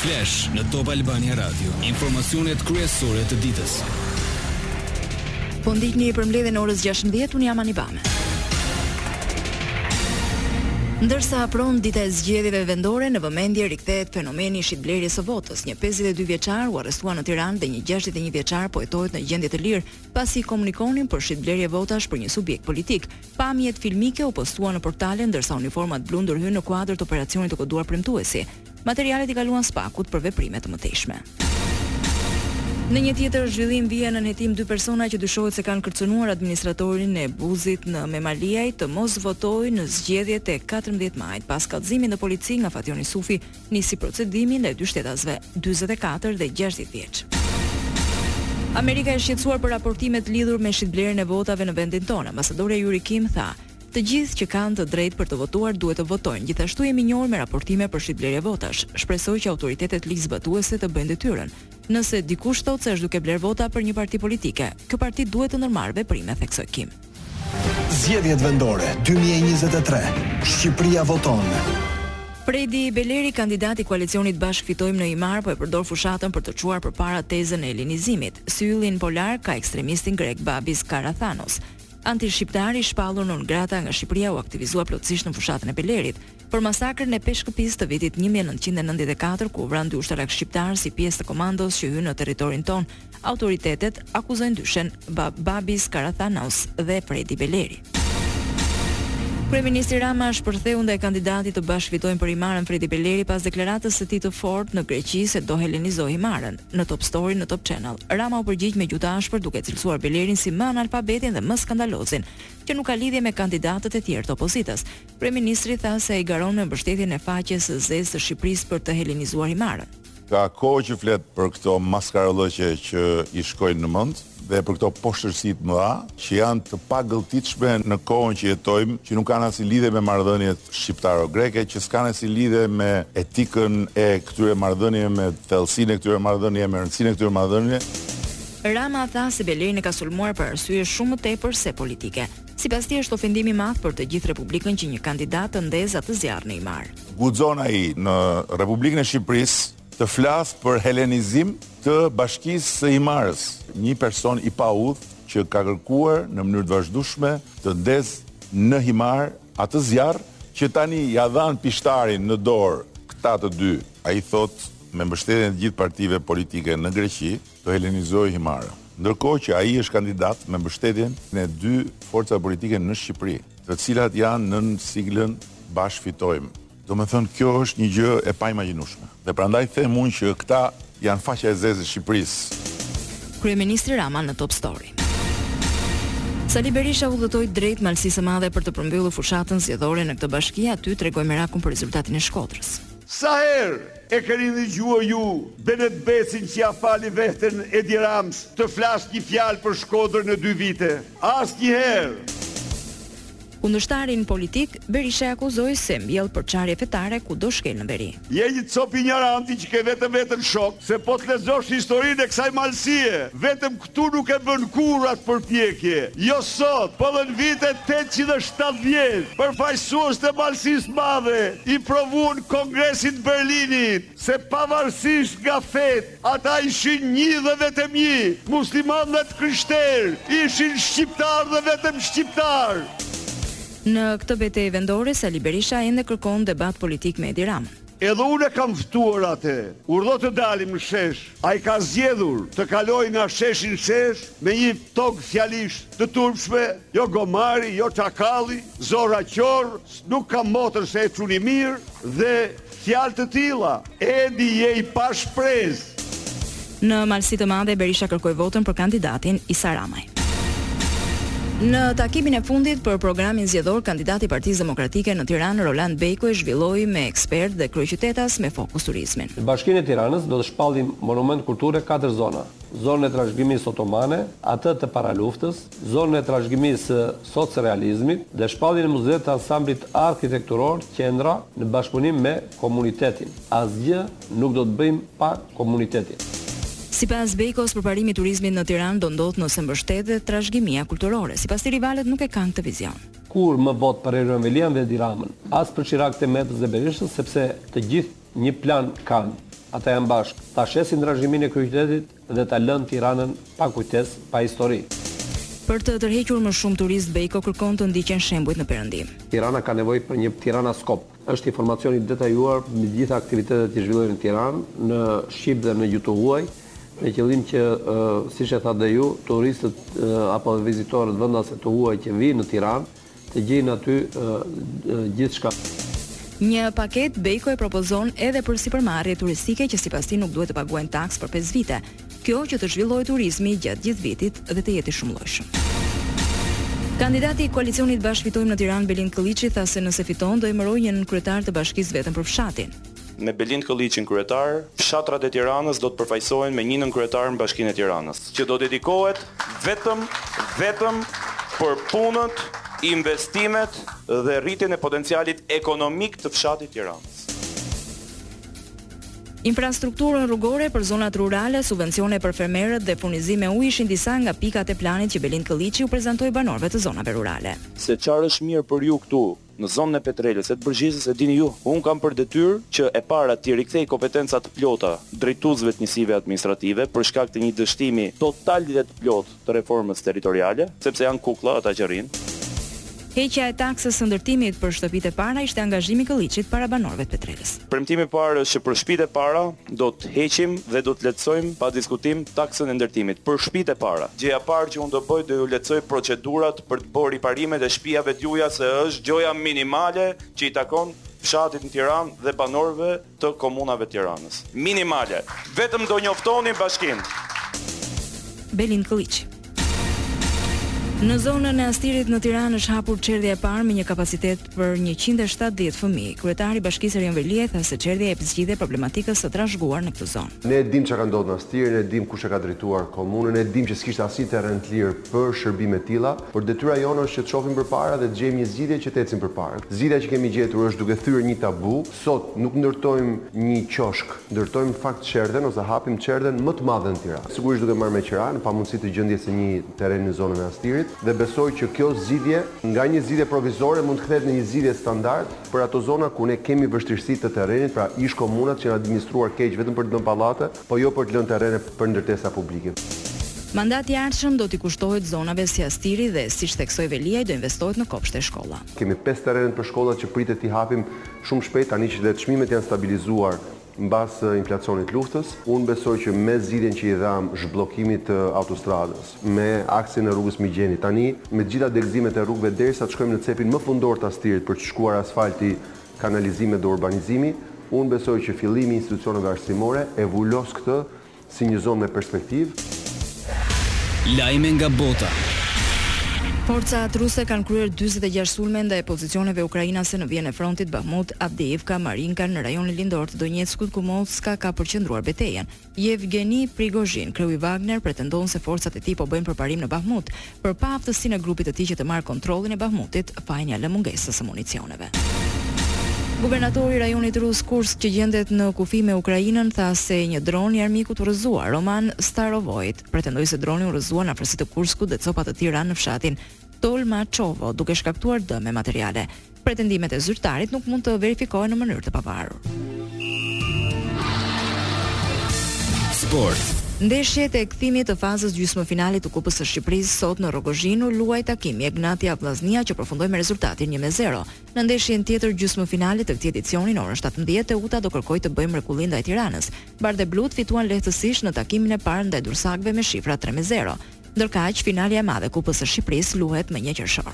Flash në Top Albania Radio, informacionet kryesore të ditës. Po ndiqni përmbledhjen e orës 16, unë jam Ani Bame. Ndërsa afron dita e zgjedhjeve vendore në vëmendje rikthehet fenomeni i shitblerjes së votës. Një 52 vjeçar u arrestua në Tiranë dhe një 61 vjeçar po hetohet në gjendje të lirë pasi komunikonin për shitblerje votash për një subjekt politik. Pamjet filmike u postuan në portale ndërsa uniformat blu ndërhynë në kuadër të operacionit të koduar premtuesi. Materialet i kaluan SPAK-ut për veprime të mëtejshme. Në një tjetër zhvillim vihen nën hetim dy persona që dyshohet se kanë kërcënuar administratorin e Buzit në Memaliaj të mos votojë në zgjedhjet e 14 majit. Pas kallëzimit në polici nga Fatjon Isufi, nisi procedimi ndaj dy shtetasve 44 dhe 60 vjeç. Amerika e shqetësuar për raportimet lidhur me shitblerjen e votave në vendin tonë. Ambasadorja Yuri Kim tha, Të gjithë që kanë të drejtë për të votuar duhet të votojnë. Gjithashtu jemi njohur me raportime për shitblerje votash. Shpresoj që autoritetet ligjzbatuese të bëjnë detyrën. Nëse dikush thotë se është duke blerë vota për një parti politike, kjo parti duhet të ndërmarrë veprime, theksoi Kim. Zgjedhjet vendore dy mijë e njëzet e tre, Shqipëria voton! Fredi Beleri, kandidat i koalicionit Bashkë Fitojmë në Himarë, po e përdor fushatën për të çuar përpara tezën e helenizimit. Si yll polar ka ekstremistin grek Babis Karathanos. Antishqiptar i shpallur non grata nga Shqipëria u aktivizua plotësisht në fushatën e Belerit, për masakrën e Peshkëpisë të vitit një mijë e nëntëqind e nëntëdhjetë e katër ku u vranë dy ushtarakë shqiptarë si pjesë të komandos që hynë në territorin tonë, autoritetet akuzojnë dyshen Babis Karathanos dhe Fredi Beleri. Kryeministri Rama shpërtheu ndaj kandidatit të Bashkë Fitojmë për Himarën Fredi Beleri pas deklaratës së tij të fortë në Greqi se do helenizojë Himarën. në Top Story në Top Channel. Rama u përgjigj me gjuhë të ashpër duke e cilësuar Belerin si më analfabetin dhe më skandalozin, që nuk ka lidhje me kandidatët e tjerë të opozitës. Kryeministri tha se ai garon me mbështetjen e faqes së zezë të Shqipërisë për të helenizuar Himarën. Ka kohë që flet për këto maskarallëqe që i shkojnë në mend. dhe për këto poshtërsi të mëdha që janë të pagëlltitshme në kohën që jetojmë, që nuk kanë asnjë lidhje me marrëdhëniet shqiptaro-greke, që s'kanë asnjë lidhje me etikën e këtyre marrëdhënieve, me thellësinë e këtyre marrëdhënieve, me rëndësinë e këtyre marrëdhënieve. Rama tha se Belerin e ka sulmuar për arsye shumë më tepër se politike. Sipas tij është ofendim i madh për të gjithë Republikën që një kandidat të ndezë atë zjarr në Himarë. Guxon ai në Republikën e Shqipërisë Të flasë për helenizim të Bashkisë së Himarës, një person i paudhë që ka kërkuar në mënyrë të vazhdueshme të ndezë në Himarë atë zjarr që tani ia dhanë pishtarin në dorë këta të dy, ai thotë me mbështetjen e të gjithë partive politike në Greqi, të helenizojë Himarën. Ndërkohë që ai është kandidat me mbështetjen e dy forcave politike në Shqipëri, të cilat janë nën siglën Bashkë Fitojmë. Domethënë kjo është një gjë e paimagjinueshme. Dhe prandaj them unë që këta janë faqja e zezë e Shqipërisë. Kryeministri Rama në Top Story. Sali Berisha udhëtoi drejt Malësisë së Madhe për të përmbyllur fushatën zgjedhore në këtë bashki, aty tregoi merakun për rezultatin e Shkodrës. Sa herë e keni dëgjuar ju Benet Becin që ia fali veten Edi Ramës të flasë një fjalë për Shkodrën në dy vite? Asnjëherë! Kundërshtarin politik, Berisha e akuzoi se mbjell përçarje fetare kudo shkel në veri. Je një copë injoranti që ke vetëm veten shok, se po të lexosh historinë e kësaj malësie, vetëm këtu nuk e bënë kurrë atë përpjekje, jo sot, po dhe në vitet tetëqind e shtatëdhjetë, përfaqësuesit e Malësisë Madhe i provuan Kongresit të Berlinit, se pavarësisht nga fetë, ata ishin një dhe vetëm një, muslimanë dhe të krishterë, ishin shqiptarë dhe vetëm shqiptarë. Në këtë betejë vendore, Sali Berisha ende kërkon debat politik me Edi Ramën. Edhe unë e kam ftuar atë, urdhëro të dalim në shesh, ai ka zgjedhur të kalojë nga sheshi në shesh me një tog fjalish të turpshme, jo gomari, jo çakalli, zorra qorre, nuk kam motër se e çuni mirë dhe, Fjalë të tilla! Edi je i pashpresë. Në Malësi të Madhe, Berisha kërkoi votën për kandidatin Isa Ramaj. Takimin e fundit për programin zgjedhor, kandidati i Partisë Demokratike në Tiranë, Roland Bejko e zhvilloi me ekspertë dhe kryeqytetas me fokus turizmin. Në Bashkinë e Tiranës do të shpallim monument kulture katër zona, zonën e trashëgimisë otomane, atë të paraluftës, zonën e trashëgimisë së socrealizmit dhe shpalljen e muzeut të ansamblit arkitekturor Qendra në bashkëpunim me komunitetin. Asgjë nuk do të bëjmë pa komunitetin. Sipas Bejkos, përparimi i turizmit në Tiranë do ndodhë nëse mbështetet trashëgimia kulturore. Sipas tij, rivalët nuk e kanë këtë vizion. Kurrë më votë për Erion Velian dhe Edi Ramën, as për çirakët e Metës dhe Berishës, sepse të gjithë një plan kanë. Ata janë bashkë. Ta shesin trashëgiminë e kryeqytetit dhe ta lënë Tiranën pa kujtesë, pa histori. Për të tërhequr më shumë turistë, Bejko kërkon të ndiqen shembujt në Perëndim. Tirana ka nevojë për një Tiranaskop. Është informacion i detajuar me të gjitha aktivitetet që zhvillohen në Tiranë, në shqip dhe në gjuhë të huaj, me qëllim që, siç e thatë dhe ju, turistët apo vizitorët vendas e të huaj që vijnë në Tiranë, Të gjejnë aty gjithçka. Një paketë Bejko e propozon edhe për sipërmarrje turistike që sipas tij nuk duhet të paguajnë taksë për pesë vite. Kjo që të zhvillohet turizmi gjatë gjithë vitit dhe të jetë i shumëllojshëm. Kandidati i koalicionit Bashkë Fitojmë në Tiranë, Belind Këlliçi tha se nëse fiton do emërojë një nënkryetar të bashkisë vetëm për fshatin. Me Belind Këlliçin kryetar, fshatrat e Tiranës do të përfaqësohen me një nënkryetar në Bashkinë e Tiranës, që do dedikohet vetëm vetëm për punët, investimet dhe rritjen e potencialit ekonomik të fshatit Tiranës. Infrastrukturë rrugore për zonat rurale, subvencione për fermerët dhe furnizim me ujë ishin disa nga pikat e planit që Belind Këlliçi u prezantoi banorëve të zonave rurale. Se çfarë është mirë për ju këtu? në zonën e Petrelës e të Bërzhitës, e dini ju, unë kam për detyrë që e para t'i rikthej kompetenca të plota drejtuesve të njësive administrative për shkak të një dështimi total dhe të plotë të reformës territoriale, sepse janë kuklla ata që rrinë. Heqja e taksës së ndërtimit për shtëpitë e para ishte angazhim i Këlliçit para banorëve të Petrelës. Premtimi i parë është që për shtëpitë e para do të heqim dhe do të lehtësojmë pa diskutim taksën e ndërtimit për shtëpitë e para. Gjëja e parë që unë do bëj do ju lehtësoj procedurat për të bërë riparimet e shtëpiave tuaja se është gjoja minimale që i takon fshatit në Tiranë dhe banorëve të komunave të Tiranës. Minimale. Vetëm do njoftoni bashkinë. Belind Këlliçi. Në zonën e Astirit në Tiranë është hapur çerdhja e parë me një kapacitet Për njëqind e shtatëdhjetë fëmijë, kryetari i Bashkisë Erion Veliaj tha se çerdhja jep zgjidhje problematikës së trashëguar në këtë zonë. Ne e dimë çka ka ndodhur në Astir, ne e dimë kush e ka drejtuar komunën, ne e dimë që s'kishte asnjë terren të lirë për shërbime të tilla, por detyra jonë është që të shohim përpara dhe të gjejmë një zgjidhje që të ecim përpara. Zgjidhja që kemi gjetur është duke thyer një tabu. Sot nuk ndërtojmë një qoshk, ndërtojmë në fakt çerdhen ose hapim çerdhen më të madhe në Tiranë. Sigurisht duke marrë me qira në pamundësi të gjetjes së një terreni në zonën e Astirit dhe besoj që kjo zgjidhje nga një zgjidhje provizore mund të kthehet në një zgjidhje standard për ato zona ku ne kemi vështirësi të terrenit, pra ish-komunat që janë administruar keq vetëm për të dhënë pallate, po jo për të lënë terrene për ndërtesa publike. Mandati i ardhshëm do t'i kushtohet zonave si Astiri dhe, siç theksoi Veliaj, do investohet në kopshte e shkolla. Kemi pesë terrenet për shkolla që pritet t'i hapim. shumë shpejt tani që dhe çmimet janë stabilizuar mbas inflacionit të luftës. Unë besoj që me zgjidhjen që i dhamë zhbllokimit të autostradës, me aksin e rrugës Migjeni, tani me të gjitha degëzimet e rrugëve derisa të shkojmë në cepin më fundor të Astirit për të shkuar asfalti, kanalizimet dhe urbanizimi, unë besoj që fillimi i institucioneve arsimore e vulos këtë Si një zonë me perspektivë. Lajme nga bota. Forcat ruse kanë kryer dyzet e gjashtë sulme ndaj pozicioneve ukrainase në vijën e frontit Bakhmut, Avdiivka, Marinka në rajonin lindor të Donjeckut ku Moska ka përqendruar betejën. Yevgeny Prigozhin, kreu i Wagner, pretendon se forcat e tij po bëjnë përparim në Bakhmut, për paaftësinë e grupit të tij që të marrë kontrollin e Bahmutit fajin ia lë mungesës së municioneve. Guvernatori i rajonit rus Kursk që gjendet në kufi me Ukrainën tha se një dron i armikut u rrëzua. Roman Starovoit pretendoi se droni u rrëzua në afërsi të Kurskut dhe copa të tij ranë në fshatin Tolmaçovo, duke shkaktuar dëme materiale. Pretendimet e zyrtarit nuk mund të verifikohen në mënyrë të pavarur. Sport. Ndeshjet e kthimit të fazës gjysmëfinale të Kupës së Shqipërisë sot në Rrogozhinë u luaj takimi Egnatia Vllaznia që përfundoi me rezultatin 1-0. Në ndeshjen tjetër gjysmëfinale të këtij edicioni në orën 17 Teuta do kërkojë të bëjë mrekulli ndaj Tiranës. Bardheblutë fituan lehtësisht në takimin e parë ndaj durrsakëve me shifra 3-0. Ndërkaq, finalja e madhe e Kupës së Shqipërisë luhet më një qershor.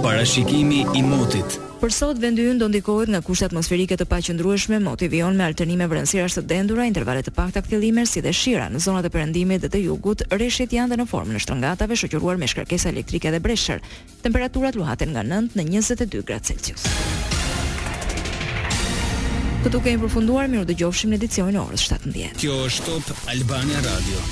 Parashikimi i motit. Për sot, vendi ynë do ndikohet nga kushte atmosferike të paqëndrueshme, moti vijon me alternime vranësirash të dendura, intervale të pakta kthjellimesh si dhe shira, në zonat e perëndimit dhe të jugut, reshjet janë dhe në formën e shtrëngatave shoqëruar me shkarkesa elektrike dhe breshër. Temperaturat luhaten nga nëntë në njëzet e dy gradë Celsius. Këtu kemi përfunduar, mirudëgjofshim në edicionin e orës shtatëmbëdhjetë. Kjo është Top Albania Radio.